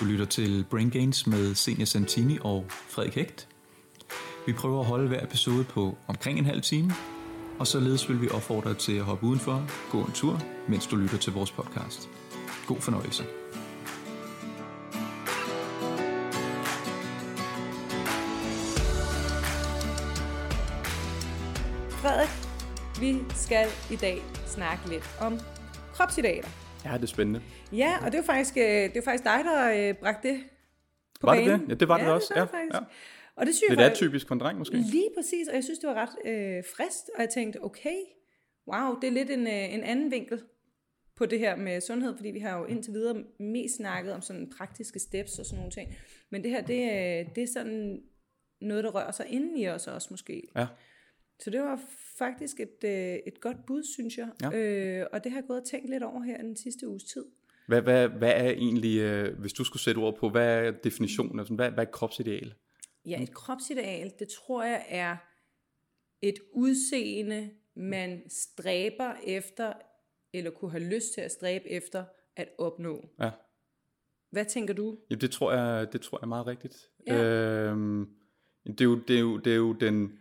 Du lytter til Brain Gains med Senior Santini og Frederik Hægt. Vi prøver at holde hver episode på omkring en halv time, og således vil vi opfordre dig til at hoppe udenfor, gå en tur, mens du lytter til vores podcast. God fornøjelse. Frederik, vi skal i dag snakke lidt om kropsidealer. Ja, det er spændende. Ja, og det er jo faktisk, øh, det er jo faktisk dig, der øh, bragte det på Var det banen. det? Ja, det var det ja, også. Det var det Ja, faktisk. ja. Og det synes jeg Lidt faktisk- atypisk for en dreng måske. Lige præcis, og jeg synes, det var ret øh, frist, og jeg tænkte, okay, wow, det er lidt en, øh, en anden vinkel på det her med sundhed, fordi vi har jo indtil videre mest snakket om sådan praktiske steps og sådan nogle ting. Men det her, det, er- det er sådan noget, der rører sig inden i os også måske. Ja. Så det var faktisk et, øh, et godt bud, synes jeg. Ja. Øh, og det har jeg gået og tænkt lidt over her den sidste uges tid. Hvad, hvad, hvad er egentlig, øh, hvis du skulle sætte ord på, hvad er definitionen af sådan, hvad, hvad er et kropsideal? Ja, et kropsideal, det tror jeg er et udseende, man stræber efter, eller kunne have lyst til at stræbe efter at opnå. Ja. Hvad tænker du? Ja, det tror jeg, det tror jeg er meget rigtigt. Ja. Øhm, det, er jo, det, er jo, det er jo den,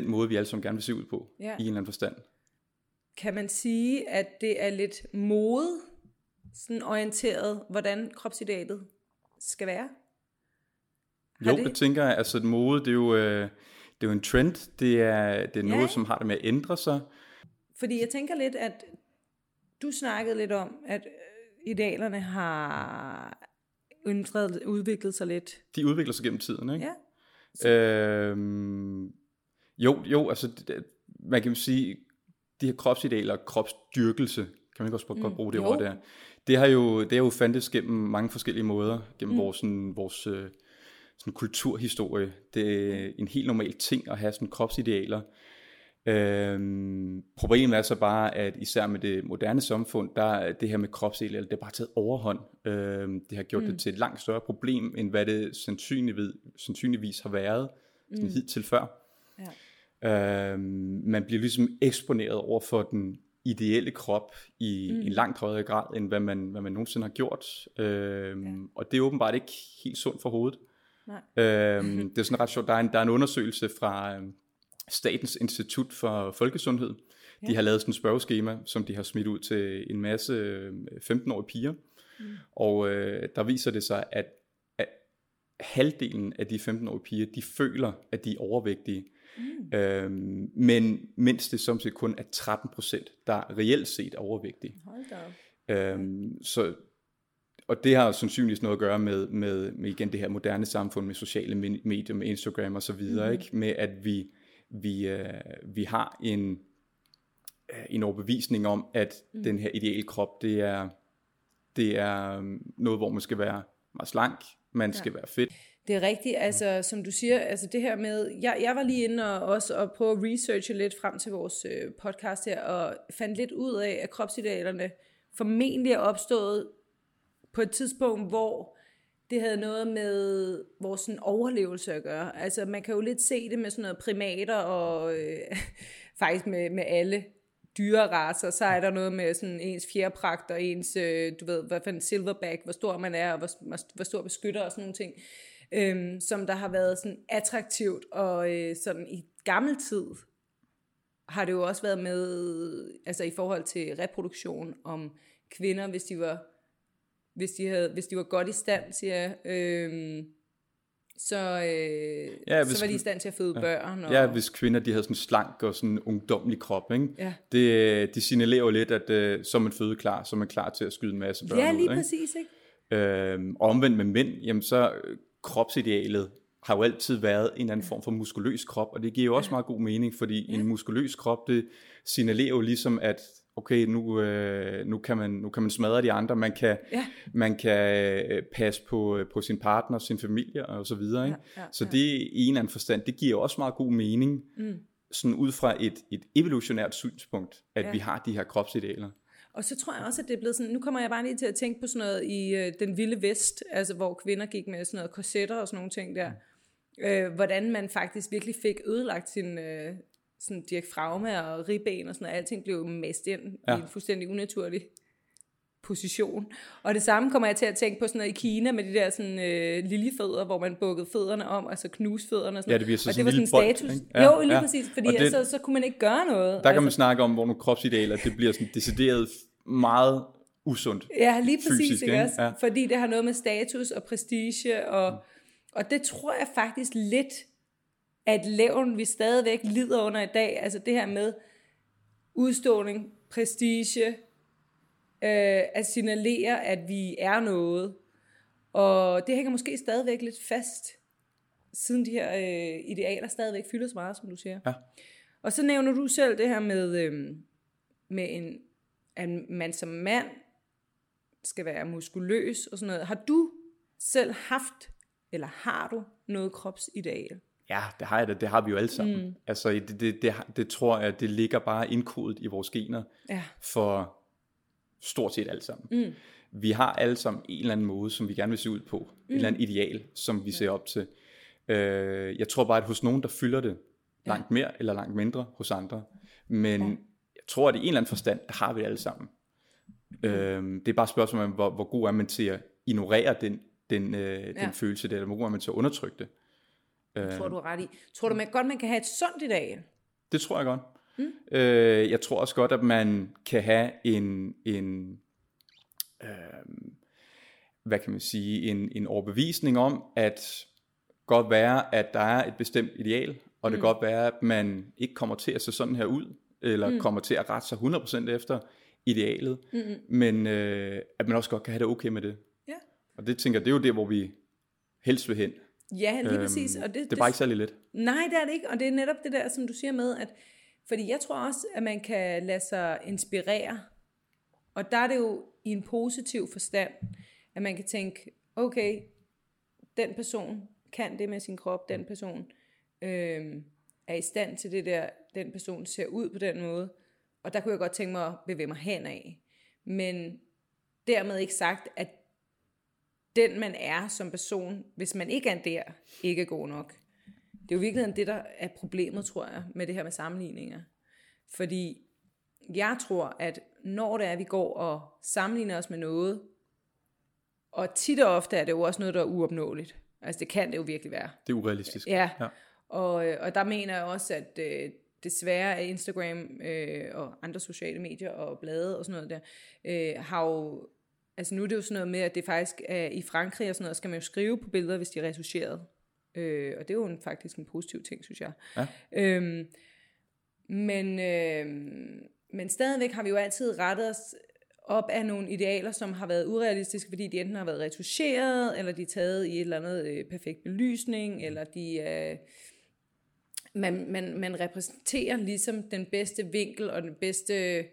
den måde, vi alle sammen gerne vil se ud på, Ja. i en eller anden forstand. Kan man sige, at det er lidt mode, sådan orienteret, hvordan kropsidealet skal være? Har Jo, det- det tænker jeg, altså mode, det er jo, øh, det er jo en trend, det er, det er noget, Ja. som har det med at ændre sig. Fordi jeg tænker lidt, at du snakkede lidt om, at øh, idealerne har ændret, udviklet sig lidt. De udvikler sig gennem tiden, ikke? Ja, Øhm, jo, jo, altså det- man kan sige, de her kropsidealer, kropsdyrkelse, kan man ikke også godt bruge det jo. ord der. Det har jo, det har jo fandtes gennem mange forskellige måder, gennem mm. vores, sådan, vores øh, sådan kulturhistorie. Det er en helt normal ting at have sådan kropsidealer. Øhm, problemet er så bare, at især med det moderne samfund, der er det her med kropsidealer, det er bare taget overhånd. Øhm, det har gjort mm. det til et langt større problem, end hvad det sandsynligvis, sandsynligvis har været sådan mm. hidtil før. ja. Øhm, man bliver ligesom eksponeret over for den ideelle krop i mm. en langt højere grad, end hvad man, hvad man nogensinde har gjort. Øhm, ja. Og det er åbenbart ikke helt sundt for hovedet. Nej. Øhm, det er sådan ret sjovt. Der er en, der er en undersøgelse fra øhm, Statens Institut for Folkesundhed. De har lavet sådan et spørgeskema, som de har smidt ud til en masse øh, 15-årige piger. Mm. Og øh, der viser det sig, at, at halvdelen af de 15-årige piger, de føler, at de er overvægtige. Mm. Øhm, men mens det som set kun er 13 procent, der reelt set er overvægtige. Hold da op. Øhm, så, og det har sandsynligvis noget at gøre med, med, med igen det her moderne samfund med sociale me- medier, med Instagram og så videre, mm-hmm. ikke? med at vi, vi, øh, vi har en, øh, en overbevisning om, at mm. den her ideelle krop, det er, det er øhm, noget, hvor man skal være meget slank, man skal være fedt. Det er rigtigt, altså som du siger, altså det her med, jeg, jeg var lige inde og også og prøve at researche lidt frem til vores øh, podcast her, og fandt lidt ud af, at kropsidealerne formentlig er opstået på et tidspunkt, hvor det havde noget med vores sådan, overlevelse at gøre. Altså man kan jo lidt se det med sådan noget primater og øh, faktisk med, med alle dyreracer, så er der noget med sådan ens fjerpragt og ens, øh, du ved, hvad for en silverback, hvor stor man er, og hvor, hvor stor beskytter og sådan nogle ting, øhm, som der har været sådan attraktivt, og øh, sådan i gammel tid har det jo også været med, altså i forhold til reproduktion, om kvinder, hvis de var, hvis de, havde, hvis de var godt i stand, siger jeg, øhm, så, øh, Ja, hvis- så var de i stand til at føde ja. børn. Og, Ja, hvis kvinder de havde sådan slank og sådan en ungdomlig krop, ikke? Ja. Det, de signalerer jo lidt, at øh, så er man fødeklar, så er man klar til at skyde en masse børn ja ud. lige ikke? præcis, ikke? Øhm, og omvendt med mænd, jamen så øh, kropsidealet har jo altid været en eller anden form for muskuløs krop, og det giver jo også meget god mening, fordi en muskuløs krop, det signalerer jo ligesom, at okay, nu, øh, nu, kan man, nu kan man smadre de andre, man kan, Ja. man kan øh, passe på, øh, på sin partner, sin familie og så videre. Ikke? Ja, ja, så det i en eller anden forstand, det giver også meget god mening, mm. sådan ud fra et, et evolutionært synspunkt, at Ja. vi har de her kropsidealer. Og så tror jeg også, at det er blevet sådan, nu kommer jeg bare lige til at tænke på sådan noget i øh, den vilde vest, altså hvor kvinder gik med sådan noget korsetter og sådan nogle ting der. Øh, hvordan man faktisk virkelig fik ødelagt sin øh, sådan diafragma og ribben og sådan noget. Alting blev mast ind ja. I en fuldstændig unaturlig position. Og det samme kommer jeg til at tænke på sådan noget i Kina med de der sådan øh, liljefødder, hvor man bukkede fødderne om, altså knuse fødderne og sådan Ja, det bliver så og sådan det var sådan en bold, status. ikke? Ja, jo, lige ja. præcis, fordi Og det- det, så, så kunne man ikke gøre noget. Der kan man altså, snakke om, hvor nogle kropsidealer, det bliver sådan decideret meget usundt. Ja, lige præcis, fysisk, ikke også? Ja. Fordi det har noget med status og prestige, og, og det tror jeg faktisk lidt, at levn vi stadigvæk lider under i dag, altså det her med udståning, prestige, øh, at signalere, at vi er noget. Og det hænger måske stadigvæk lidt fast, siden de her øh, idealer stadigvæk fylder så meget, som du siger. Ja. Og så nævner du selv det her med, øh, med en, at man som mand skal være muskuløs og sådan noget. Har du selv haft, eller har du noget kropsideal? Ja, det har jeg det. Det har vi jo alle sammen. Mm. Altså, det, det, det, det tror jeg, det ligger bare indkodet i vores gener Ja. for stort set alle sammen. Mm. Vi har alle sammen en eller anden måde, som vi gerne vil se ud på. Mm. Et eller andet ideal, som vi ser op til. Øh, jeg tror bare, at hos nogen, der fylder det langt mere eller langt mindre hos andre. Men tror, at i en eller anden forstand, der har vi alle sammen. Mm. Øh, det er bare et spørgsmål om, hvor, hvor god er man til at ignorere den, den, øh, den Ja. følelse der, eller hvor god er man til at undertrykke det. Det tror du er ret i. Tror du man, godt, man kan have et sundt ideal? Det tror jeg godt. Mm. Øh, jeg tror også godt, at man kan have en, en øh, hvad kan man sige, en, en overbevisning om, at godt være, at der er et bestemt ideal, og det kan godt være, at man ikke kommer til at se sådan her ud, eller mm. kommer til at rette sig 100% efter idealet, mm-hmm. men øh, at man også godt kan have det okay med det. Ja. Og det tænker det er jo der, hvor vi helst vil hen. Ja, lige præcis. Og det, det er bare ikke særlig let. Nej, det er det ikke, og det er netop det der, som du siger med, at fordi jeg tror også, at man kan lade sig inspirere, og der er det jo i en positiv forstand, at man kan tænke, okay, den person kan det med sin krop, den person øhm, er i stand til det der, den person ser ud på den måde, og der kunne jeg godt tænke mig at bevæge mig hen af. Men dermed ikke sagt, at den man er som person, hvis man ikke er der, ikke er god nok. Det er jo virkelig det, der er problemet, tror jeg, med det her med sammenligninger. Fordi jeg tror, at når det er, at vi går og sammenligner os med noget, og tit og ofte er det jo også noget, der er uopnåeligt. Altså det kan det jo virkelig være. Det er urealistisk. Ja, Ja. Og, øh, og der mener jeg også, at øh, desværre er Instagram øh, og andre sociale medier og blade og sådan noget der, øh, har jo, altså nu er det jo sådan noget med, at det faktisk er i Frankrig og sådan noget, skal man jo skrive på billeder, hvis de er retuscheret. Øh, og det er jo en, faktisk en positiv ting, synes jeg. Ja. Øhm, men, øh, men stadigvæk har vi jo altid rettet os op af nogle idealer, som har været urealistiske, fordi de enten har været retuscheret, eller de er taget i et eller andet øh, perfekt belysning, eller de øh, man, man, man repræsenterer ligesom den bedste vinkel og den bedste,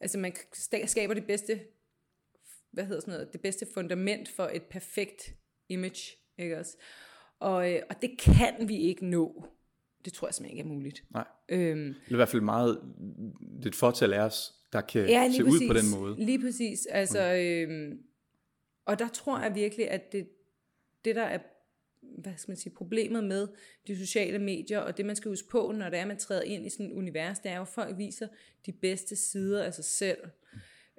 altså man skaber det bedste, hvad hedder sådan noget, det bedste fundament for et perfekt image, ikke også? Og, øh, og det kan vi ikke nå. Det tror jeg simpelthen ikke er muligt. Nej. Øhm, Det er i hvert fald meget, det er et fortal af os, der kan ja, se præcis. ud på den måde. Lige præcis. Altså, øhm, og der tror jeg virkelig, at det, det der er hvad skal man sige, problemet med de sociale medier, og det man skal huske på, når det er, man træder ind i sådan et univers, det er jo, at folk viser de bedste sider af sig selv.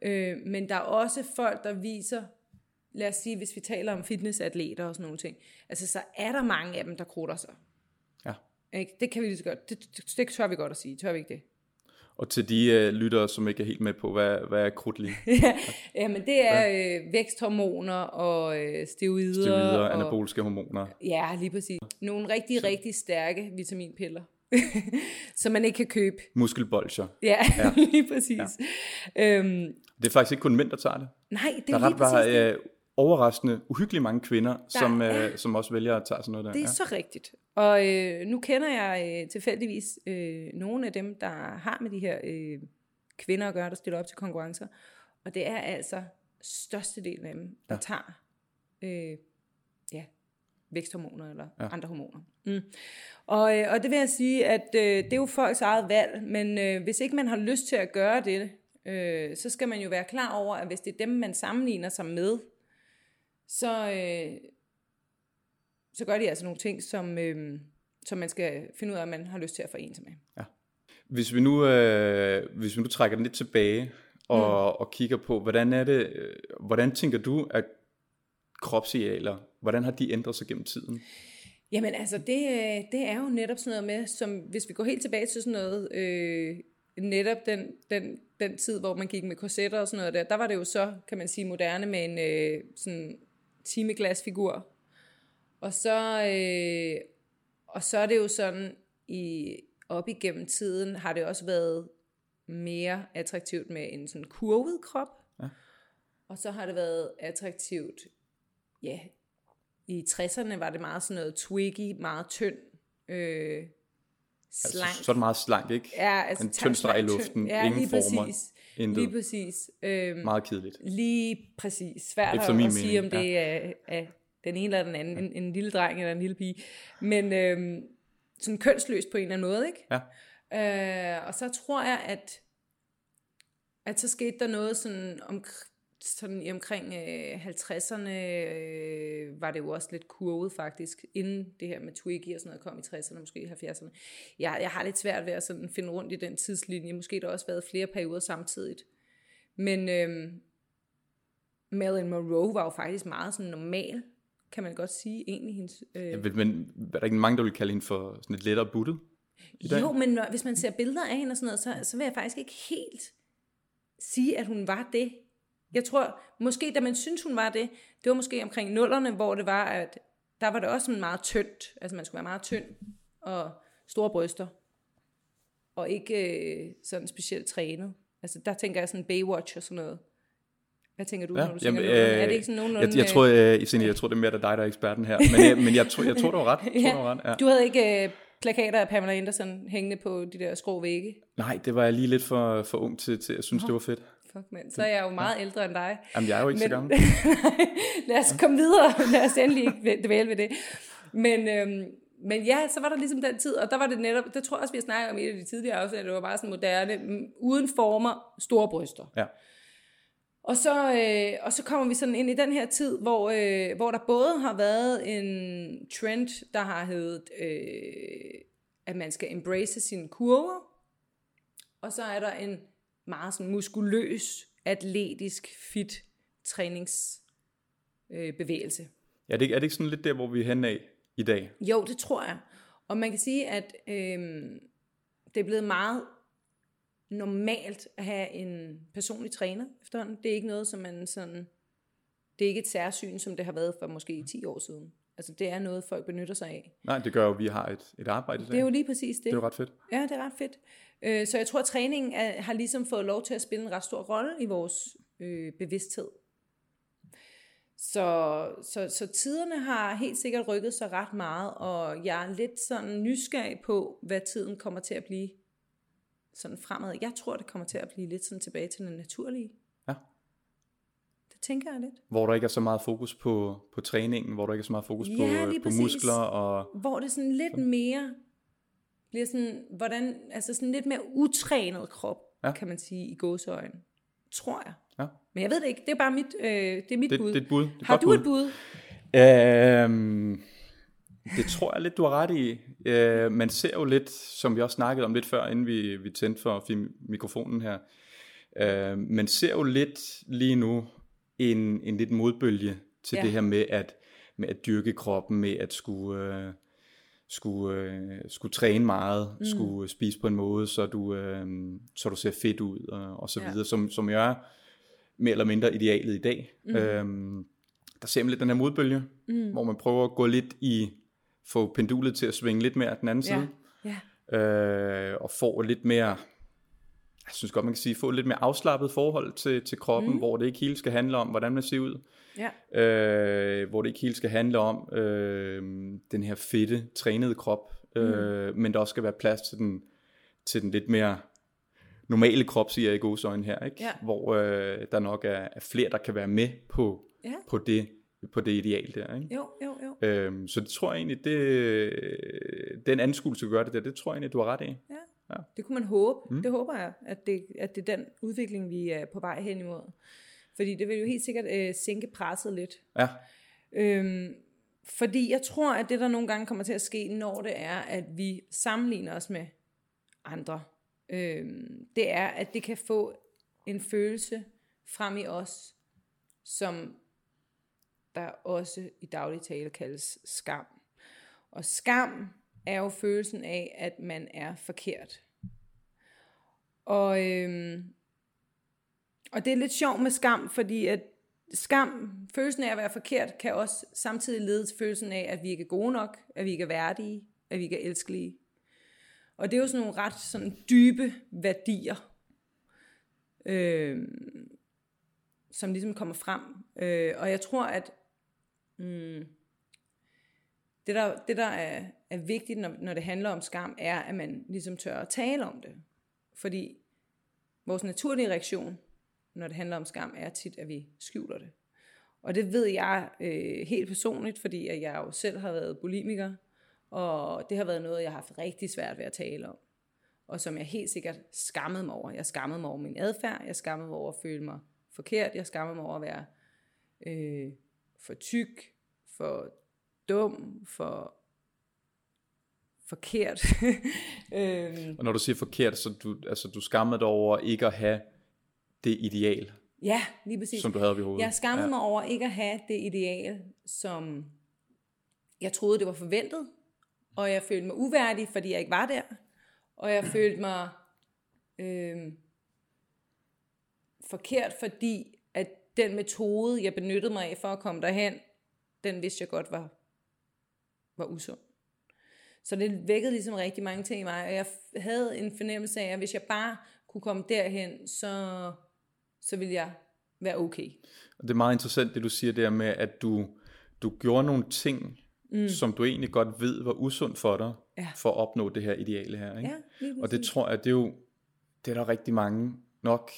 Øh, men der er også folk, der viser, lad os sige, hvis vi taler om fitnessatleter og sådan nogle ting, altså så er der mange af dem, der krutter sig. Ja. Ikke? Det kan vi lige så godt, det, det, det tør vi godt at sige, tør vi ikke det? Og til de uh, lyttere, som ikke er helt med på, hvad, hvad er krudtlig? ja, men det er øh, væksthormoner og øh, steroider. Steroider, og, anaboliske hormoner. Ja, lige præcis. Nogle rigtig, så. rigtig stærke vitaminpiller, som man ikke kan købe. Muskelbolcher. Ja, ja. lige præcis. Ja. Øhm, Det er faktisk ikke kun mænd, der tager det. nej, det Der er er lige ret præcis bare det. Overraskende, uhyggeligt mange kvinder, som, er- uh, som også vælger at tage sådan noget der. Det er så rigtigt. Og øh, nu kender jeg øh, tilfældigvis øh, nogle af dem, der har med de her øh, kvinder at gøre, der stiller op til konkurrencer. Og det er altså størstedelen af dem, der ja. tager øh, ja, væksthormoner eller ja. andre hormoner. Mm. Og, øh, og det vil jeg sige, at øh, det er jo folks eget valg, men øh, hvis ikke man har lyst til at gøre det, øh, så skal man jo være klar over, at hvis det er dem, man sammenligner sig med, så, øh, så gør de altså nogle ting, som, øh, som man skal finde ud af, at man har lyst til at forene sig med. Hvis vi nu, øh, hvis vi nu trækker den lidt tilbage, og, mm. og kigger på, hvordan er det, øh, hvordan tænker du, at kropsidealer, hvordan har de ændret sig gennem tiden? Jamen altså, det, øh, det er jo netop sådan noget med, som hvis vi går helt tilbage til sådan noget, øh, netop den, den, den tid, hvor man gik med korsetter og sådan noget der, der var det jo så, kan man sige, moderne med en øh, sådan timeglasfigur. Og så, øh, og så er det jo sådan, i, op igennem tiden har det også været mere attraktivt med en sådan kurvet krop. Ja. Og så har det været attraktivt, ja, i 60'erne var det meget sådan noget twiggy, meget tynd, øh, slank. Altså, så er det meget slank, ikke? Ja, altså en tynd streg i luften, ja, ingen former. Præcis. Intet. Lige præcis. Øhm, meget kedeligt. Lige præcis. Svært Efter at, min at sige, om det er, er den ene eller den anden, en, en lille dreng eller en lille pige. Men øhm, sådan kønsløst på en eller anden måde, ikke? Ja. Øh, og så tror jeg, at, at så skete der noget sådan om, sådan i omkring øh, 50'erne øh, var det jo også lidt kurvet faktisk, inden det her med Twiggy og sådan noget kom i 60'erne, måske i 70'erne. Jeg, jeg har lidt svært ved at sådan finde rundt i den tidslinje. Måske der også været flere perioder samtidigt. Men øh, Marilyn Monroe var jo faktisk meget sådan normal, kan man godt sige, egentlig hendes... Øh... Ja, men er der ikke mange, der vil kalde hende for sådan lidt lettere buttet? Jo, men når, hvis man ser billeder af hende og sådan noget, så, så vil jeg faktisk ikke helt sige, at hun var det. Jeg tror, måske da man synes hun var det, det var måske omkring nullerne, hvor det var, at der var det også sådan meget tyndt. Altså man skulle være meget tynd og store bryster. Og ikke øh, sådan specielt trænet. Altså der tænker jeg sådan Baywatch og sådan noget. Hvad tænker du, ja, når du jamen, tænker øh, Er det ikke sådan nogenlunde... Jeg, jeg, tror, jeg, jeg, jeg tror, det er mere dig, der er eksperten her. Men, jeg, men jeg, tror, jeg tror, du var ret. Jeg tror, ja, du, var ret ja. du havde ikke øh, plakater af Pamela Anderson hængende på de der skrå vægge? Nej, det var jeg lige lidt for, for ung til, til at synes, oh. det var fedt. Fuck mand, så er jeg jo meget ja. ældre end dig. Jamen, jeg er jo ikke men, så gammel. lad os komme videre. Lad os endelig ikke dvæle ved det. Men, øhm, men ja, så var der ligesom den tid, og der var det netop, det tror jeg også, vi har snakket om i et af de tidligere afsnit, det var bare sådan moderne, uden former, store bryster. Ja. Og så, øh, og så kommer vi sådan ind i den her tid, hvor, øh, hvor der både har været en trend, der har heddet, øh, at man skal embrace sine kurver, og så er der en meget sådan muskuløs, atletisk, fit træningsbevægelse. Øh, ja, det, er det ikke sådan lidt der, hvor vi er henne af i dag? Jo, det tror jeg. Og man kan sige, at øh, det er blevet meget normalt at have en personlig træner efterhånden. Det er ikke noget, som man sådan... Det er ikke et særsyn, som det har været for måske 10 år siden. Altså det er noget, folk benytter sig af. Nej, det gør jo, at vi har et, et arbejde. Det er jo lige præcis det. Det er jo ret fedt. Ja, det er ret fedt. Øh, så jeg tror, at træningen er, har ligesom fået lov til at spille en ret stor rolle i vores øh, bevidsthed. Så, så, så tiderne har helt sikkert rykket sig ret meget, og jeg er lidt sådan nysgerrig på, hvad tiden kommer til at blive sådan fremad. Jeg tror, det kommer til at blive lidt sådan tilbage til det naturlige. Ja. Det tænker jeg lidt. Hvor der ikke er så meget fokus på, på træningen, hvor der ikke er så meget fokus ja, på, på muskler. Og... Hvor det sådan lidt mere bliver sådan, hvordan, altså sådan lidt mere utrænet krop, ja. kan man sige, i gåseøjne. Tror jeg. Ja. Men jeg ved det ikke, det er bare mit, øh, det er mit det, bud. Det er et bud. Det er Har du bud. et bud? Øhm, det tror jeg lidt, du har ret i. Øh, man ser jo lidt, som vi også snakkede om lidt før, inden vi, vi tændte for mikrofonen her, øh, man ser jo lidt lige nu en, en lidt modbølge til ja. det her med at, med at dyrke kroppen, med at skulle... Øh, skulle, øh, skulle træne meget, mm. skulle spise på en måde, så du, øh, så du ser fedt ud, og, og så ja. videre, som, som jeg er mere eller mindre idealet i dag. Mm. Øhm, der ser man lidt den her modbølge, mm. hvor man prøver at gå lidt i, få pendulet til at svinge lidt mere den anden ja. side, ja. øh, og få lidt mere, jeg synes godt man kan sige, få lidt mere afslappet forhold til, til kroppen, mm. hvor det ikke helt skal handle om, hvordan man ser ud, Ja. Øh, hvor det ikke helt skal handle om øh, den her fedte, trænede krop, øh, mm. men der også skal være plads til den, til den lidt mere normale krop, siger jeg i godsøjne her, ikke? Ja. hvor øh, der nok er, er flere, der kan være med på, ja. på, det, på det ideal der. Ikke? Jo, jo, jo. Øhm, så det tror jeg egentlig, det, den anskuelse, du gør det der, det tror jeg egentlig, du har ret i. Ja. Ja. Det kunne man håbe. Mm. Det håber jeg, at det, at det er den udvikling, vi er på vej hen imod. Fordi det vil jo helt sikkert øh, sænke presset lidt. Ja. Øhm, fordi jeg tror, at det der nogle gange kommer til at ske, når det er, at vi sammenligner os med andre, øhm, det er, at det kan få en følelse frem i os, som der også i daglig tale kaldes skam. Og skam er jo følelsen af, at man er forkert. Og, øhm, og det er lidt sjovt med skam, fordi at skam, følelsen af at være forkert, kan også samtidig lede til følelsen af, at vi ikke er gode nok, at vi ikke er værdige, at vi ikke er elskelige. Og det er jo sådan nogle ret sådan dybe værdier, øh, som ligesom kommer frem. Øh, og jeg tror, at mm, det, der, det, der er, er vigtigt, når, når det handler om skam, er, at man ligesom tør at tale om det. Fordi vores naturlige reaktion, når det handler om skam, er tit, at vi skjuler det. Og det ved jeg øh, helt personligt, fordi at jeg jo selv har været bulimiker, og det har været noget, jeg har haft rigtig svært ved at tale om. Og som jeg helt sikkert skammede mig over. Jeg skammede mig over min adfærd, jeg skammede mig over at føle mig forkert, jeg skammede mig over at være øh, for tyk, for dum, for forkert. øhm. Og når du siger forkert, så du, altså, du skammede dig over ikke at have det ideal, ja, lige præcis. som du havde ved hovedet. Jeg skammede ja. mig over ikke at have det ideal, som jeg troede, det var forventet, og jeg følte mig uværdig, fordi jeg ikke var der, og jeg følte mig øh, forkert, fordi at den metode, jeg benyttede mig af for at komme derhen, den vidste jeg godt var, var usund. Så det vækkede ligesom rigtig mange ting i mig, og jeg havde en fornemmelse af, at hvis jeg bare kunne komme derhen, så, så ville jeg være okay. Det er meget interessant, det du siger der med, at du, du gjorde nogle ting, mm. som du egentlig godt ved var usund for dig, ja. for at opnå det her ideale her. Ikke? Ja, og det tror jeg, det er jo, det er der rigtig mange, nok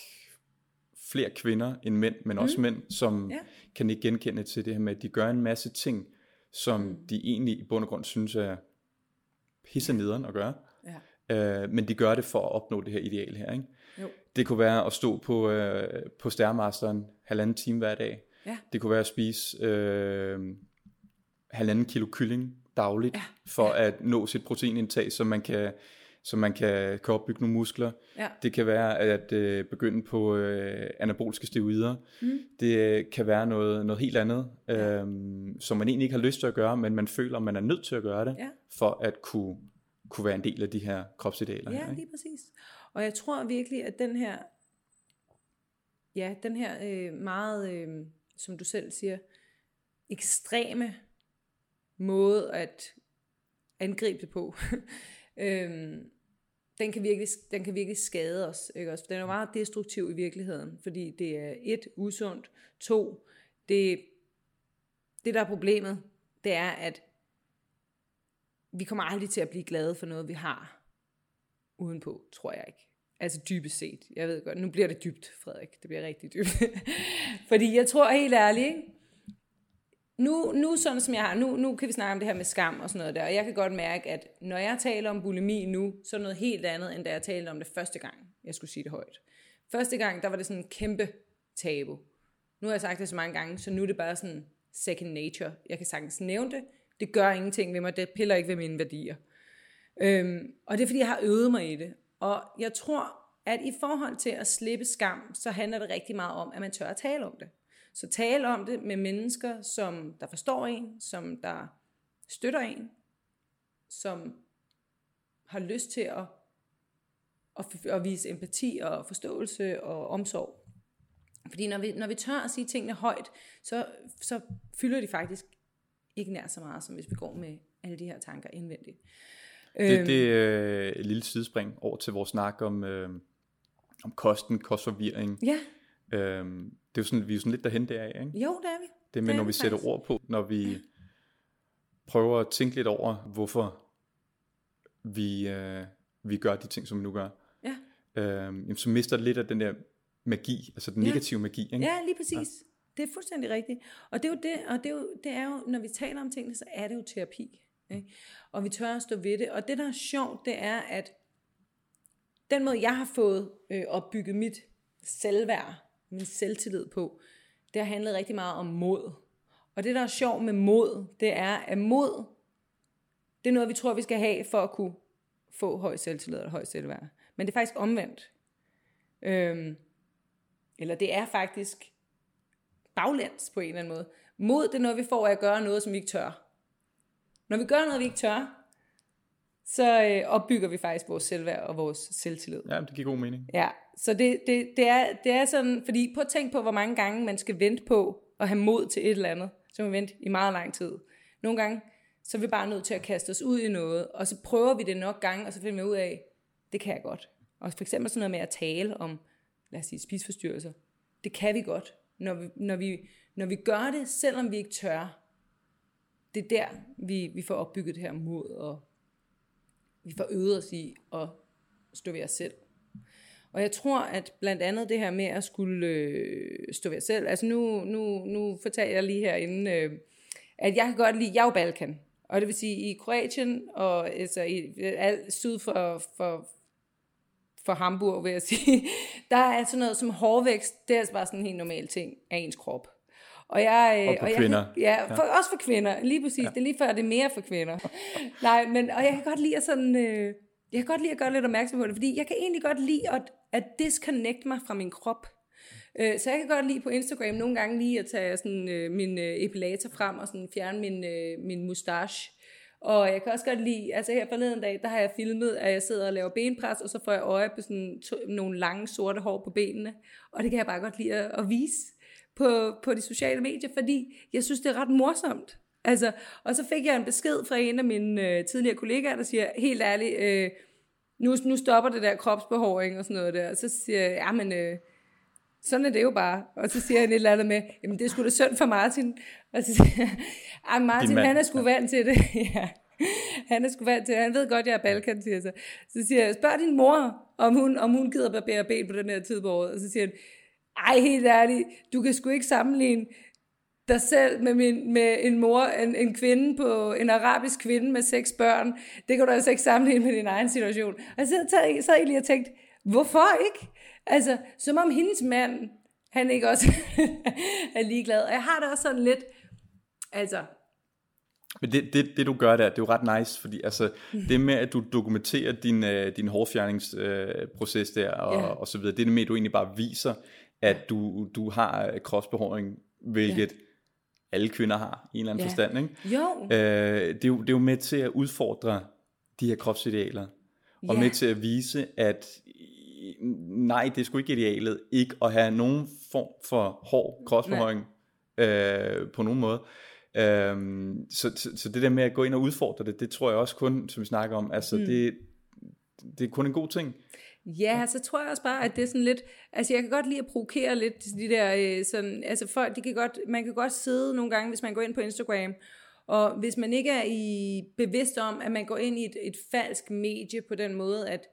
flere kvinder end mænd, men også mm. mænd, som ja. kan ikke genkende til det her med, at de gør en masse ting, som de egentlig i bund og grund synes er pisse nederen at gøre. Ja. Øh, men de gør det for at opnå det her ideal her. Ikke? Jo. Det kunne være at stå på, øh, på stærmasteren halvanden time hver dag. Ja. Det kunne være at spise øh, halvanden kilo kylling dagligt, ja. for ja. at nå sit proteinindtag, så man kan så man kan, kan opbygge nogle muskler. Ja. Det kan være at øh, begynde på øh, anaboliske steroider. Mm. Det øh, kan være noget, noget helt andet, ja. øh, som man egentlig ikke har lyst til at gøre, men man føler, man er nødt til at gøre det, ja. for at kunne, kunne være en del af de her kropsidealer. Ja, her, ikke? lige præcis. Og jeg tror virkelig, at den her, ja, den her øh, meget, øh, som du selv siger, ekstreme måde at angribe det på, øhm, den, kan virkelig, den kan virkelig skade os. Ikke også? For den er meget destruktiv i virkeligheden, fordi det er et, usundt, to, det, det der er problemet, det er, at vi kommer aldrig til at blive glade for noget, vi har udenpå, tror jeg ikke. Altså dybest set. Jeg ved godt, nu bliver det dybt, Frederik. Det bliver rigtig dybt. Fordi jeg tror helt ærligt, ikke? Nu, nu sådan som jeg har, nu, nu kan vi snakke om det her med skam og sådan noget der, og jeg kan godt mærke, at når jeg taler om bulimi nu, så er det noget helt andet, end da jeg talte om det første gang, jeg skulle sige det højt. Første gang, der var det sådan en kæmpe tabu. Nu har jeg sagt det så mange gange, så nu er det bare sådan second nature. Jeg kan sagtens nævne det. Det gør ingenting ved mig. Det piller ikke ved mine værdier. Øhm, og det er fordi, jeg har øvet mig i det. Og jeg tror, at i forhold til at slippe skam, så handler det rigtig meget om, at man tør at tale om det. Så tale om det med mennesker, som der forstår en, som der støtter en, som har lyst til at, at, at vise empati og forståelse og omsorg. Fordi når vi, når vi tør at sige tingene højt, så, så fylder de faktisk ikke nær så meget, som hvis vi går med alle de her tanker indvendigt. Det, det er øh, et lille sidespring over til vores snak om, øh, om kosten, kostforvirring. Ja. Øhm, det er jo sådan, vi er jo sådan lidt derhen der af, ikke? Jo, det er vi. Det med, det når vi sætter faktisk. ord på, når vi prøver at tænke lidt over, hvorfor vi, øh, vi gør de ting, som vi nu gør. Ja. Øhm, jamen, så mister det lidt af den der magi, altså den ja. negative magi. Ikke? Ja, lige præcis. Ja. Det er fuldstændig rigtigt. Og det er jo det, og det er jo, det er jo, når vi taler om tingene, så er det jo terapi. Ikke? Og vi tør at stå ved det. Og det, der er sjovt, det er, at den måde, jeg har fået øh, opbygget mit selvværd, min selvtillid på, det har handlet rigtig meget om mod. Og det, der er sjovt med mod, det er, at mod, det er noget, vi tror, vi skal have for at kunne få høj selvtillid og høj selvværd. Men det er faktisk omvendt. Øhm, Eller det er faktisk baglæns på en eller anden måde. Mod det er noget, vi får af at gøre noget, som vi ikke tør. Når vi gør noget, vi ikke tør, så øh, opbygger vi faktisk vores selvværd og vores selvtillid. Ja, det giver god mening. Ja, så det, det, det, er, det er sådan, fordi på at tænke på, hvor mange gange man skal vente på at have mod til et eller andet, så man vente i meget lang tid. Nogle gange, så er vi bare nødt til at kaste os ud i noget, og så prøver vi det nok gange, og så finder vi ud af, det kan jeg godt. Og for eksempel sådan noget med at tale om, lad os sige, spisforstyrrelser. Det kan vi godt, når vi, når vi, når vi gør det, selvom vi ikke tør. Det er der, vi, vi får opbygget det her mod, og vi får øvet os i at stå ved os selv. Og jeg tror, at blandt andet det her med at skulle øh, stå ved os selv, altså nu, nu, nu fortalte jeg lige herinde, øh, at jeg kan godt lide, jeg er jo Balkan, og det vil sige i Kroatien og altså i alt syd for, for, for Hamburg, vil jeg sige, der er sådan noget som hårvækst, det er altså bare sådan en helt normal ting af ens krop. Og, jeg, og for og jeg, kvinder. Ja, for, ja, også for kvinder, lige præcis. Ja. Det er lige før, det er mere for kvinder. Nej, men, og jeg kan godt lide at sådan... Øh, jeg kan godt lide at gøre lidt opmærksom på det, fordi jeg kan egentlig godt lide at, at disconnect mig fra min krop. Øh, så jeg kan godt lide på Instagram nogle gange lige at tage sådan, øh, min øh, epilator frem og sådan fjerne min, øh, min mustache. Og jeg kan også godt lide, altså her forleden dag, der har jeg filmet, at jeg sidder og laver benpres, og så får jeg øje på sådan to, nogle lange sorte hår på benene. Og det kan jeg bare godt lide at, at vise på, på de sociale medier, fordi jeg synes, det er ret morsomt. Altså, og så fik jeg en besked fra en af mine øh, tidligere kollegaer, der siger, helt ærligt, øh, nu, nu stopper det der kropsbehåring og sådan noget der. Og så siger jeg, ja, men øh, sådan er det jo bare. Og så siger han et eller andet med, jamen det skulle da synd for Martin. Og så siger jeg, ah, Martin, han er sgu vant til det. ja. Han er sgu vant til det. Han ved godt, jeg er Balkan, siger så. Så siger jeg, spørg din mor, om hun, om hun gider barbere ben på den her tid på året. Og så siger han, ej, helt ærligt, du kan sgu ikke sammenligne dig selv med, min, med en mor, en, en kvinde på, en arabisk kvinde med seks børn. Det kan du altså ikke sammenligne med din egen situation. Og så sad, sad jeg lige og tænkte, hvorfor ikke? Altså, som om hendes mand, han ikke også er ligeglad. Og jeg har det også sådan lidt, altså, men det, det, det du gør der, det er jo ret nice, fordi altså, det med, at du dokumenterer din, uh, din hårfjerningsproces uh, der, og, yeah. og så videre, det er det med, at du egentlig bare viser, at du, du har kropsbehåring, hvilket yeah. alle kvinder har i en eller anden yeah. forstand. Ikke? Jo. Uh, det, er jo, det er jo med til at udfordre de her kropsidealer, og yeah. med til at vise, at nej, det er sgu ikke idealet, ikke at have nogen form for hård kropsbehåring uh, på nogen måde. Øhm, så, så, så det der med at gå ind og udfordre det, det tror jeg også kun, som vi snakker om, altså mm. det, det er kun en god ting. Ja, så tror jeg også bare, at det er sådan lidt, altså jeg kan godt lide at provokere lidt de der, øh, sådan, altså folk, de kan godt, man kan godt sidde nogle gange, hvis man går ind på Instagram, og hvis man ikke er i bevidst om, at man går ind i et, et falsk medie på den måde, at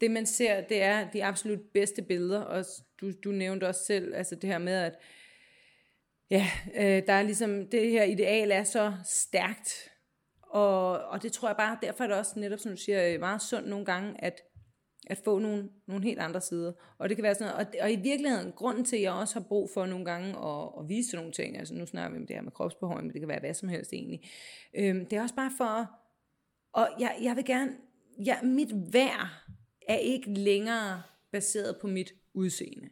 det man ser, det er de absolut bedste billeder, og du, du nævnte også selv, altså det her med, at ja, øh, der er ligesom, det her ideal er så stærkt, og, og det tror jeg bare, derfor er det også netop, som du siger, øh, meget sundt nogle gange, at, at få nogle, nogle helt andre sider. Og det kan være sådan noget, og, og i virkeligheden, grunden til, at jeg også har brug for nogle gange at, at vise nogle ting, altså nu snakker vi om det her med kropsbehåring, men det kan være hvad som helst egentlig, øhm, det er også bare for, og jeg, jeg vil gerne, ja, mit værd er ikke længere baseret på mit udseende.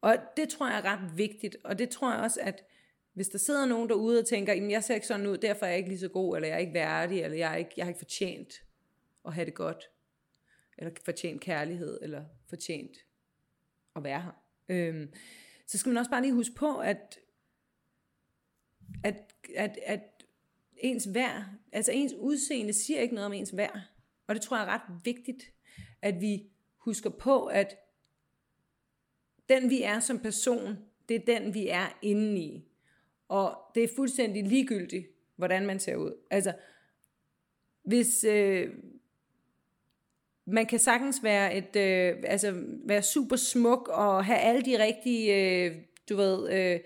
Og det tror jeg er ret vigtigt, og det tror jeg også, at hvis der sidder nogen derude og tænker, jamen jeg ser ikke sådan ud, derfor er jeg ikke lige så god, eller jeg er ikke værdig, eller jeg, er ikke, jeg har ikke fortjent at have det godt, eller fortjent kærlighed, eller fortjent at være her. Øhm, så skal man også bare lige huske på, at, at, at, at ens værd, altså ens udseende siger ikke noget om ens værd. Og det tror jeg er ret vigtigt, at vi husker på, at den vi er som person, det er den vi er inde i. Og det er fuldstændig ligegyldigt, hvordan man ser ud. Altså, hvis øh, man kan sagtens være et, øh, altså være super smuk og have alle de rigtige, øh, du ved, øh,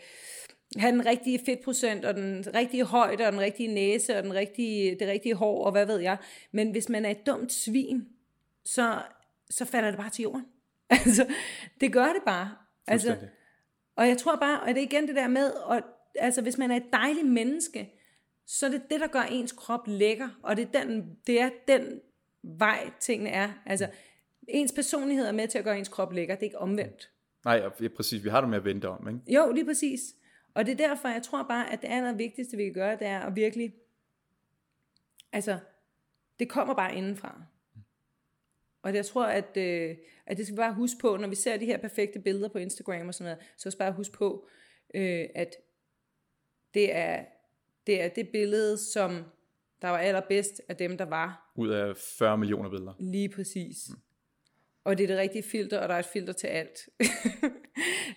have den rigtige fedtprocent og den rigtige højde og den rigtige næse og den rigtige, det rigtige hår og hvad ved jeg. Men hvis man er et dumt svin, så, så falder det bare til jorden. Altså, det gør det bare. Altså, og jeg tror bare, og det er igen det der med, at, altså hvis man er et dejligt menneske, så er det det, der gør ens krop lækker, og det er den, det er den vej, tingene er. Altså, ens personlighed er med til at gøre ens krop lækker, det er ikke omvendt. Nej, ja, præcis. Vi har det med at vente om, ikke? Jo, lige præcis. Og det er derfor, jeg tror bare, at det allervigtigste, vi kan gøre, det er at virkelig, altså, det kommer bare indenfra. Og jeg tror, at, øh, at det skal vi bare huske på, når vi ser de her perfekte billeder på Instagram og sådan noget, så skal vi bare huske på, øh, at det er, det er det billede, som der var allerbedst af dem, der var. Ud af 40 millioner billeder. Lige præcis. Mm. Og det er det rigtige filter, og der er et filter til alt.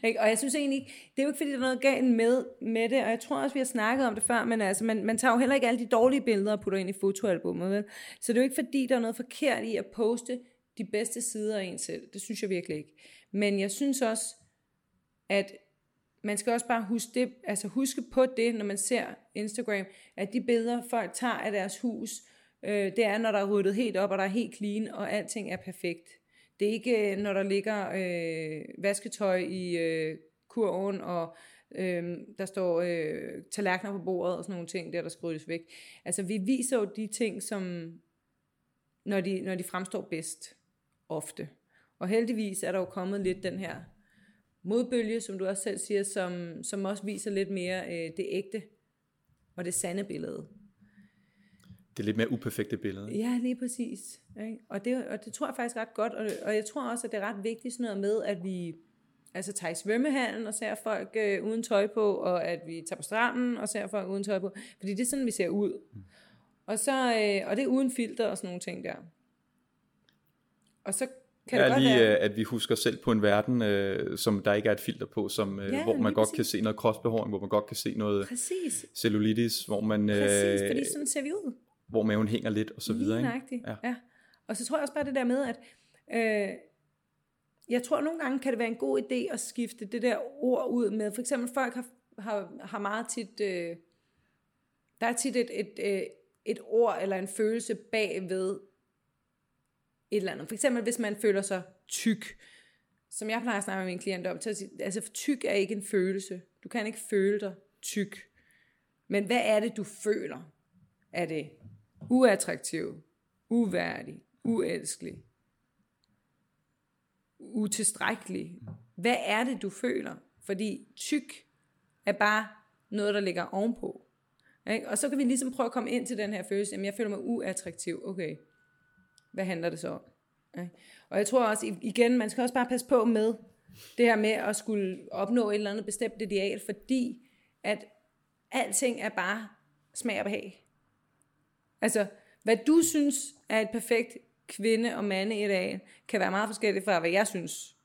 og jeg synes egentlig det er jo ikke fordi, der er noget galt med, med det, og jeg tror også, vi har snakket om det før, men altså, man, man tager jo heller ikke alle de dårlige billeder og putter ind i fotoalbummet, vel? Så det er jo ikke fordi, der er noget forkert i at poste de bedste sider af en selv. Det synes jeg virkelig ikke. Men jeg synes også, at man skal også bare huske, det, altså huske på det, når man ser Instagram, at de billeder, folk tager af deres hus, øh, det er, når der er ryddet helt op, og der er helt clean, og alting er perfekt. Det er ikke, øh, når der ligger øh, vasketøj i øh, kurven, og øh, der står øh, tallerkener på bordet, og sådan nogle ting, der der skal ryddes væk. Altså, vi viser jo de ting, som, når de, når de fremstår bedst, ofte. Og heldigvis er der jo kommet lidt den her modbølge, som du også selv siger, som, som også viser lidt mere øh, det ægte og det sande billede. Det er lidt mere uperfekte billede. Ja, lige præcis. Ikke? Og, det, og det tror jeg faktisk ret godt, og, og jeg tror også, at det er ret vigtigt sådan noget med, at vi altså tager i svømmehallen og ser folk øh, uden tøj på, og at vi tager på stranden og ser folk uden tøj på, fordi det er sådan, vi ser ud. Mm. Og, så, øh, og det er uden filter og sådan nogle ting der. Og så kan ja, lige være... at vi husker selv på en verden, øh, som der ikke er et filter på, som, øh, ja, hvor man godt præcis. kan se noget kropsbehåring, hvor man godt kan se noget præcis. cellulitis, hvor man... Præcis, fordi sådan ser vi ud. Hvor maven hænger lidt, og så lige videre. Ikke? Ja. ja. Og så tror jeg også bare det der med, at øh, jeg tror nogle gange kan det være en god idé at skifte det der ord ud med. For eksempel folk har, har, har meget tit... Øh, der er tit et, et, et, øh, et ord eller en følelse bagved et eller andet. For eksempel, hvis man føler sig tyk, som jeg plejer at snakke med mine klienter om, så altså tyk er ikke en følelse. Du kan ikke føle dig tyk. Men hvad er det, du føler? Er det uattraktiv, uværdig, uelskelig, utilstrækkelig? Hvad er det, du føler? Fordi tyk er bare noget, der ligger ovenpå. Ikke? Og så kan vi ligesom prøve at komme ind til den her følelse, at jeg føler mig uattraktiv. Okay, hvad handler det så om? Og jeg tror også, igen, man skal også bare passe på med det her med at skulle opnå et eller andet bestemt ideal, fordi at alting er bare smag og behag. Altså, hvad du synes er et perfekt kvinde og mande i dag, kan være meget forskelligt fra, hvad jeg synes.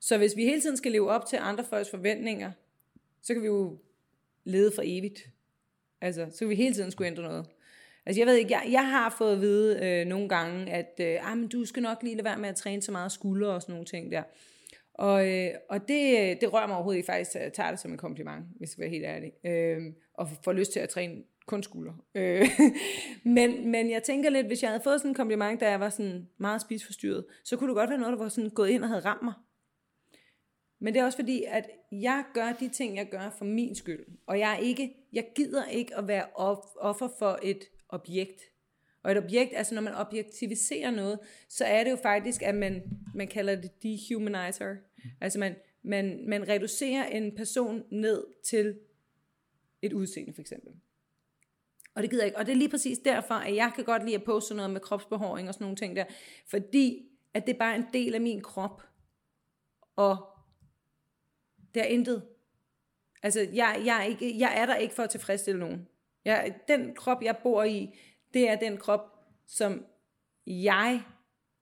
Så hvis vi hele tiden skal leve op til andre folks forventninger, så kan vi jo lede for evigt. Altså, så kan vi hele tiden skulle ændre noget. Altså jeg ved ikke, jeg, jeg har fået at vide øh, nogle gange, at øh, ah, men du skal nok lige lade være med at træne så meget skuldre og sådan nogle ting der. Og, øh, og det, det rører mig overhovedet ikke faktisk, jeg tager det som en kompliment, hvis jeg skal være helt ærlig. Øh, og får lyst til at træne kun skulder. Øh, men, men jeg tænker lidt, hvis jeg havde fået sådan en kompliment, da jeg var sådan meget spisforstyrret, så kunne det godt være noget, der var sådan gået ind og havde ramt mig. Men det er også fordi, at jeg gør de ting, jeg gør for min skyld. Og jeg er ikke, jeg gider ikke at være offer for et objekt. Og et objekt, altså når man objektiviserer noget, så er det jo faktisk, at man, man kalder det dehumanizer. Altså man, man, man reducerer en person ned til et udseende for eksempel. Og det gider jeg ikke. Og det er lige præcis derfor, at jeg kan godt lide at poste noget med kropsbehåring og sådan nogle ting der. Fordi at det er bare en del af min krop. Og det er intet. Altså, jeg, jeg, er ikke, jeg er der ikke for at tilfredsstille nogen. Jeg, den krop, jeg bor i, det er den krop, som jeg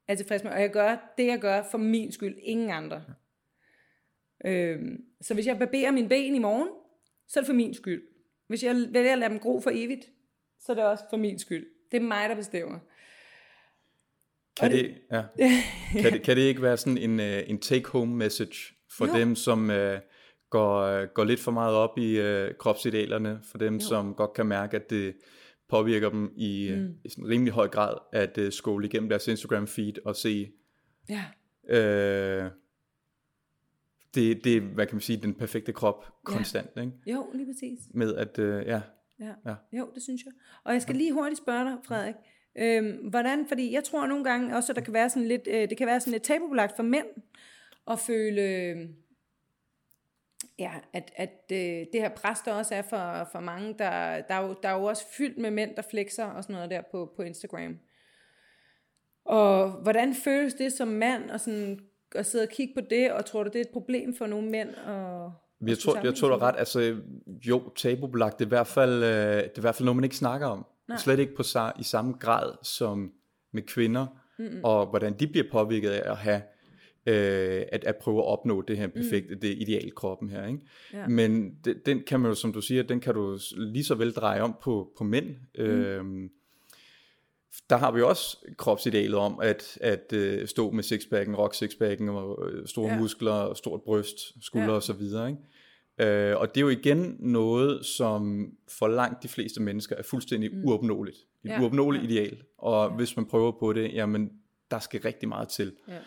er tilfreds med, og jeg gør det, jeg gør for min skyld, ingen andre. Øhm, så hvis jeg barberer mine ben i morgen, så er det for min skyld. Hvis jeg vælger at lade dem gro for evigt, så er det også for min skyld. Det er mig, der bestemmer. Kan det, ja. kan, det, kan det ikke være sådan en, uh, en take-home message for jo. dem, som uh, går, går lidt for meget op i uh, kropsidealerne, for dem, jo. som godt kan mærke, at det påvirker dem i, mm. i sådan rimelig høj grad, at uh, skole igennem deres Instagram-feed og se... Ja. Uh, det, det er, hvad kan man sige, den perfekte krop konstant, ja. ikke? Jo, lige præcis. Med at, uh, ja. ja. Ja. Jo, det synes jeg. Og jeg skal lige hurtigt spørge dig, Frederik. Øhm, hvordan, fordi jeg tror nogle gange også, at der kan være sådan lidt, øh, det kan være sådan lidt tabubelagt for mænd at føle, Ja, at, at øh, det her pres, der også er for, for mange, der, der, er jo, der er jo også fyldt med mænd, der flexer og sådan noget der på, på Instagram. Og hvordan føles det som mand at, sådan, at sidde og kigge på det, og tror du, det er et problem for nogle mænd? Og, jeg tror, jeg tror, du ret. Altså, jo, tabubelagt, det er i hvert fald, øh, det er i hvert fald noget, man ikke snakker om. Nej. Slet ikke på, i samme grad som med kvinder, mm og hvordan de bliver påvirket af at have øh, at, at prøve at opnå det her perfekte, mm. det ideal kroppen her. Ikke? Ja. Men det, den kan man jo, som du siger, den kan du lige så vel dreje om på, på mænd. Mm. Øhm, der har vi også kropsidealet om at, at uh, stå med sixpacken, rock sixpacken og øh, store ja. muskler, stort bryst, skuldre ja. og så videre. Ikke? Uh, og det er jo igen noget, som for langt de fleste mennesker er fuldstændig mm. uopnåeligt. Et ja. uopnåeligt ja. ideal. Og ja. hvis man prøver på det, jamen der skal rigtig meget til. Ja.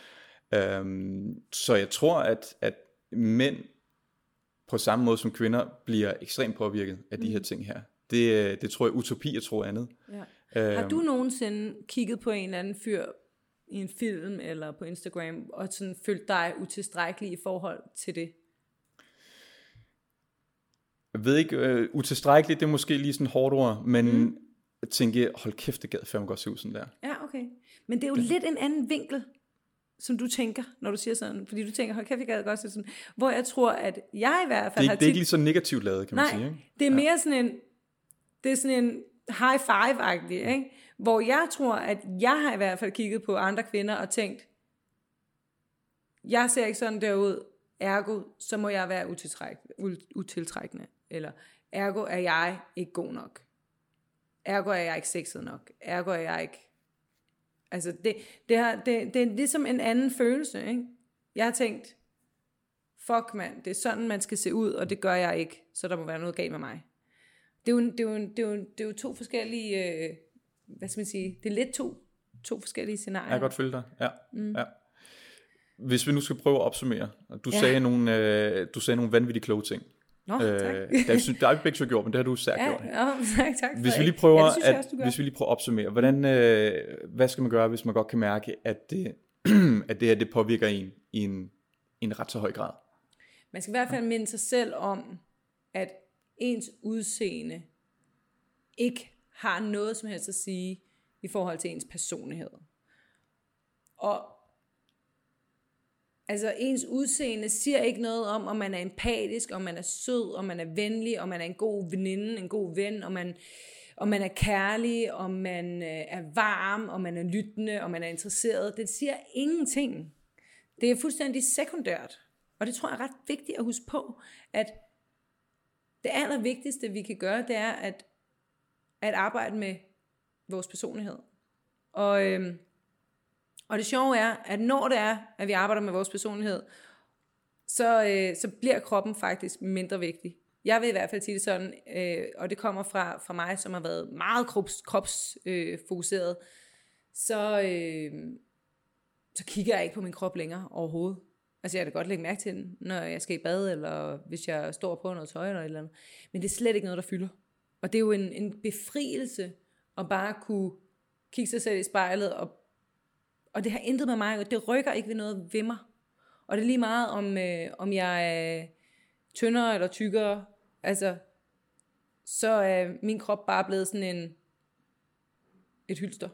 Um, så jeg tror, at, at mænd på samme måde som kvinder bliver ekstremt påvirket af de mm. her ting her. Det, det tror jeg utopi, jeg tror andet. Ja. Har du nogensinde kigget på en eller anden fyr i en film eller på Instagram, og sådan følt dig utilstrækkelig i forhold til det? Jeg ved ikke, uh, utilstrækkeligt, det er måske lige sådan hårdt ord, men mm. jeg tænker, hold kæft, det gad fandme godt se ud sådan der. Ja, okay. Men det er jo det. lidt en anden vinkel, som du tænker, når du siger sådan. Fordi du tænker, hold kæft, jeg gad godt sådan. Hvor jeg tror, at jeg i hvert fald det, har Det er ikke lige så negativt lavet, kan man Nej, sige. Ikke? det er mere sådan en, det er sådan en, high five-agtig, ikke? Hvor jeg tror, at jeg har i hvert fald kigget på andre kvinder og tænkt, jeg ser ikke sådan der ud, ergo, så må jeg være utiltrækkende. Eller ergo er jeg ikke god nok. Ergo er jeg ikke sexet nok. Ergo er jeg ikke... Altså, det, det, har, det, det er ligesom en anden følelse, ikke? Jeg har tænkt, fuck mand, det er sådan, man skal se ud, og det gør jeg ikke, så der må være noget galt med mig det er jo, det er jo, det er jo, det er jo to forskellige, øh, hvad skal man sige, det er lidt to, to forskellige scenarier. Jeg kan godt følge dig, ja. Mm. ja. Hvis vi nu skal prøve at opsummere, du, ja. sagde, nogle, øh, du sagde nogle vanvittige kloge ting. Nå, tak. Øh, der, der er ikke begge så gjort, men det har du særligt ja, gjort. Ja, tak, tak. Hvis vi lige prøver, ja, at, også, hvis vi lige prøver at opsummere, hvordan, øh, hvad skal man gøre, hvis man godt kan mærke, at det, at det her det påvirker en i en, i en ret så høj grad? Man skal i hvert fald minde sig selv om, at ens udseende ikke har noget som helst at sige i forhold til ens personlighed. Og altså ens udseende siger ikke noget om, om man er empatisk, om man er sød, om man er venlig, om man er en god veninde, en god ven, om man, om man er kærlig, om man øh, er varm, om man er lyttende, om man er interesseret. Det siger ingenting. Det er fuldstændig sekundært. Og det tror jeg er ret vigtigt at huske på, at det allervigtigste, vi kan gøre, det er at, at arbejde med vores personlighed. Og, øhm, og det sjove er, at når det er, at vi arbejder med vores personlighed, så, øh, så bliver kroppen faktisk mindre vigtig. Jeg vil i hvert fald sige det sådan, øh, og det kommer fra, fra mig, som har været meget krops, kropsfokuseret, øh, så, øh, så kigger jeg ikke på min krop længere overhovedet. Altså jeg kan godt lægge mærke til den, når jeg skal i bad, eller hvis jeg står på noget tøj eller et eller andet. Men det er slet ikke noget, der fylder. Og det er jo en, en befrielse at bare kunne kigge sig selv i spejlet, og, og det har intet med mig, og det rykker ikke ved noget ved mig. Og det er lige meget, om, øh, om jeg er tyndere eller tykkere, altså, så er min krop bare blevet sådan en, et hylster.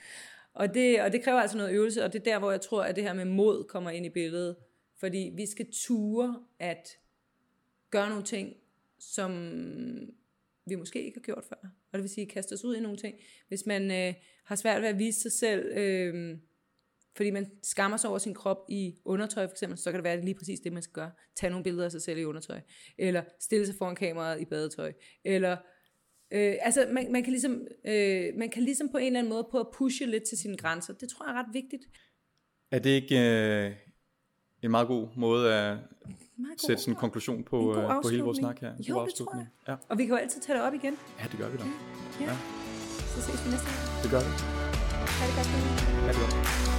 og, det, og det kræver altså noget øvelse, og det er der, hvor jeg tror, at det her med mod kommer ind i billedet. Fordi vi skal ture at gøre nogle ting, som vi måske ikke har gjort før. Og det vil sige, kaste os ud i nogle ting. Hvis man øh, har svært ved at vise sig selv, øh, fordi man skammer sig over sin krop i undertøj for eksempel, så kan det være lige præcis det, man skal gøre. Tag nogle billeder af sig selv i undertøj. Eller stille sig foran kameraet i badetøj. Eller Øh, altså man, man, kan ligesom, øh, man kan ligesom på en eller anden måde på at pushe lidt til sine grænser. Det tror jeg er ret vigtigt. Er det ikke øh, en meget god måde at sætte sådan en konklusion på, en øh, på hele vores snak her. Jo, det tror jeg. Ja. Og vi kan jo altid tage det op igen. Ja, det gør vi da. Ja. ja. Så ses vi næste gang. Det gør vi. Ha' det godt. Ha' det godt.